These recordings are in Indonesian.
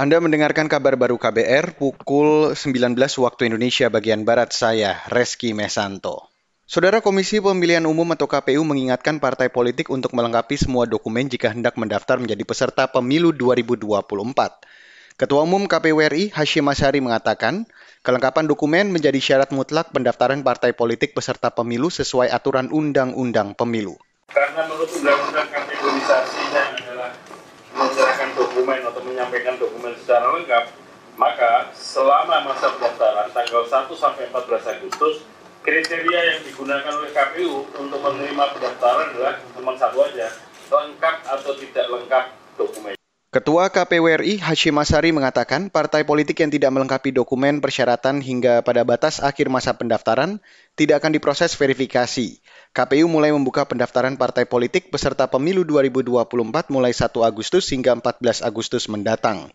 Anda mendengarkan kabar baru KBR pukul 19 waktu Indonesia bagian Barat saya, Reski Mesanto. Saudara Komisi Pemilihan Umum atau KPU mengingatkan partai politik untuk melengkapi semua dokumen jika hendak mendaftar menjadi peserta pemilu 2024. Ketua Umum KPU RI Hashim Asyari mengatakan, kelengkapan dokumen menjadi syarat mutlak pendaftaran partai politik peserta pemilu sesuai aturan Undang-Undang Pemilu. Karena menurut Undang-Undang kategorisasinya dokumen atau menyampaikan dokumen secara lengkap, maka selama masa pendaftaran tanggal 1 sampai 14 Agustus, kriteria yang digunakan oleh KPU untuk menerima pendaftaran adalah cuma satu aja, lengkap atau tidak lengkap dokumen. Ketua KPU RI Hashim Asari mengatakan partai politik yang tidak melengkapi dokumen persyaratan hingga pada batas akhir masa pendaftaran tidak akan diproses verifikasi. KPU mulai membuka pendaftaran partai politik peserta pemilu 2024 mulai 1 Agustus hingga 14 Agustus mendatang.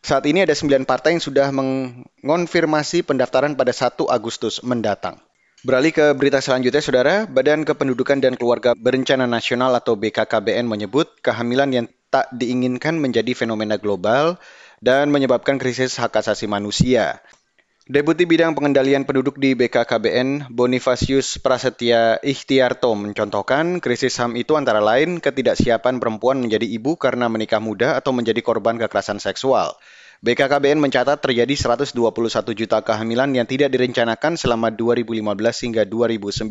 Saat ini ada 9 partai yang sudah mengonfirmasi pendaftaran pada 1 Agustus mendatang. Beralih ke berita selanjutnya, Saudara. Badan Kependudukan dan Keluarga Berencana Nasional atau BKKBN menyebut kehamilan yang tak diinginkan menjadi fenomena global dan menyebabkan krisis hak asasi manusia. Deputi Bidang Pengendalian Penduduk di BKKBN, Bonifacius Prasetya Ikhtiarto mencontohkan krisis HAM itu antara lain ketidaksiapan perempuan menjadi ibu karena menikah muda atau menjadi korban kekerasan seksual. BKKBN mencatat terjadi 121 juta kehamilan yang tidak direncanakan selama 2015 hingga 2019.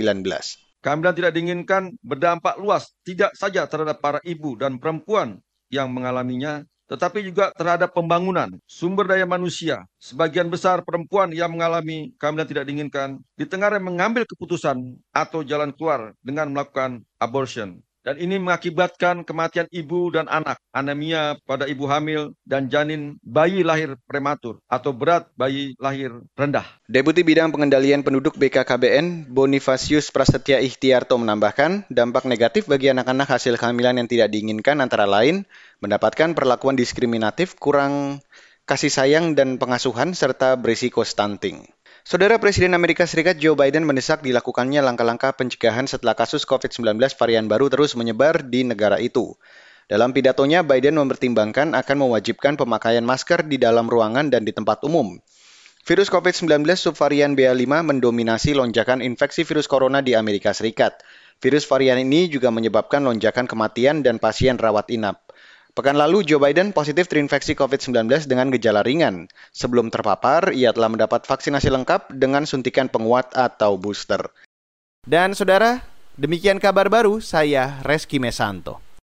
Kehamilan tidak diinginkan berdampak luas tidak saja terhadap para ibu dan perempuan yang mengalaminya, tetapi juga terhadap pembangunan sumber daya manusia. Sebagian besar perempuan yang mengalami kehamilan tidak diinginkan di tengah mengambil keputusan atau jalan keluar dengan melakukan abortion. Dan ini mengakibatkan kematian ibu dan anak, anemia pada ibu hamil, dan janin bayi lahir prematur atau berat bayi lahir rendah. Deputi Bidang Pengendalian Penduduk BKKBN, Bonifacius Prasetya Ikhtiarto menambahkan, dampak negatif bagi anak-anak hasil kehamilan yang tidak diinginkan antara lain, mendapatkan perlakuan diskriminatif, kurang kasih sayang dan pengasuhan, serta berisiko stunting. Saudara Presiden Amerika Serikat Joe Biden mendesak dilakukannya langkah-langkah pencegahan setelah kasus COVID-19 varian baru terus menyebar di negara itu. Dalam pidatonya, Biden mempertimbangkan akan mewajibkan pemakaian masker di dalam ruangan dan di tempat umum. Virus COVID-19 subvarian BA5 mendominasi lonjakan infeksi virus corona di Amerika Serikat. Virus varian ini juga menyebabkan lonjakan kematian dan pasien rawat inap. Pekan lalu, Joe Biden positif terinfeksi COVID-19 dengan gejala ringan. Sebelum terpapar, ia telah mendapat vaksinasi lengkap dengan suntikan penguat atau booster. Dan saudara, demikian kabar baru saya Reski Mesanto.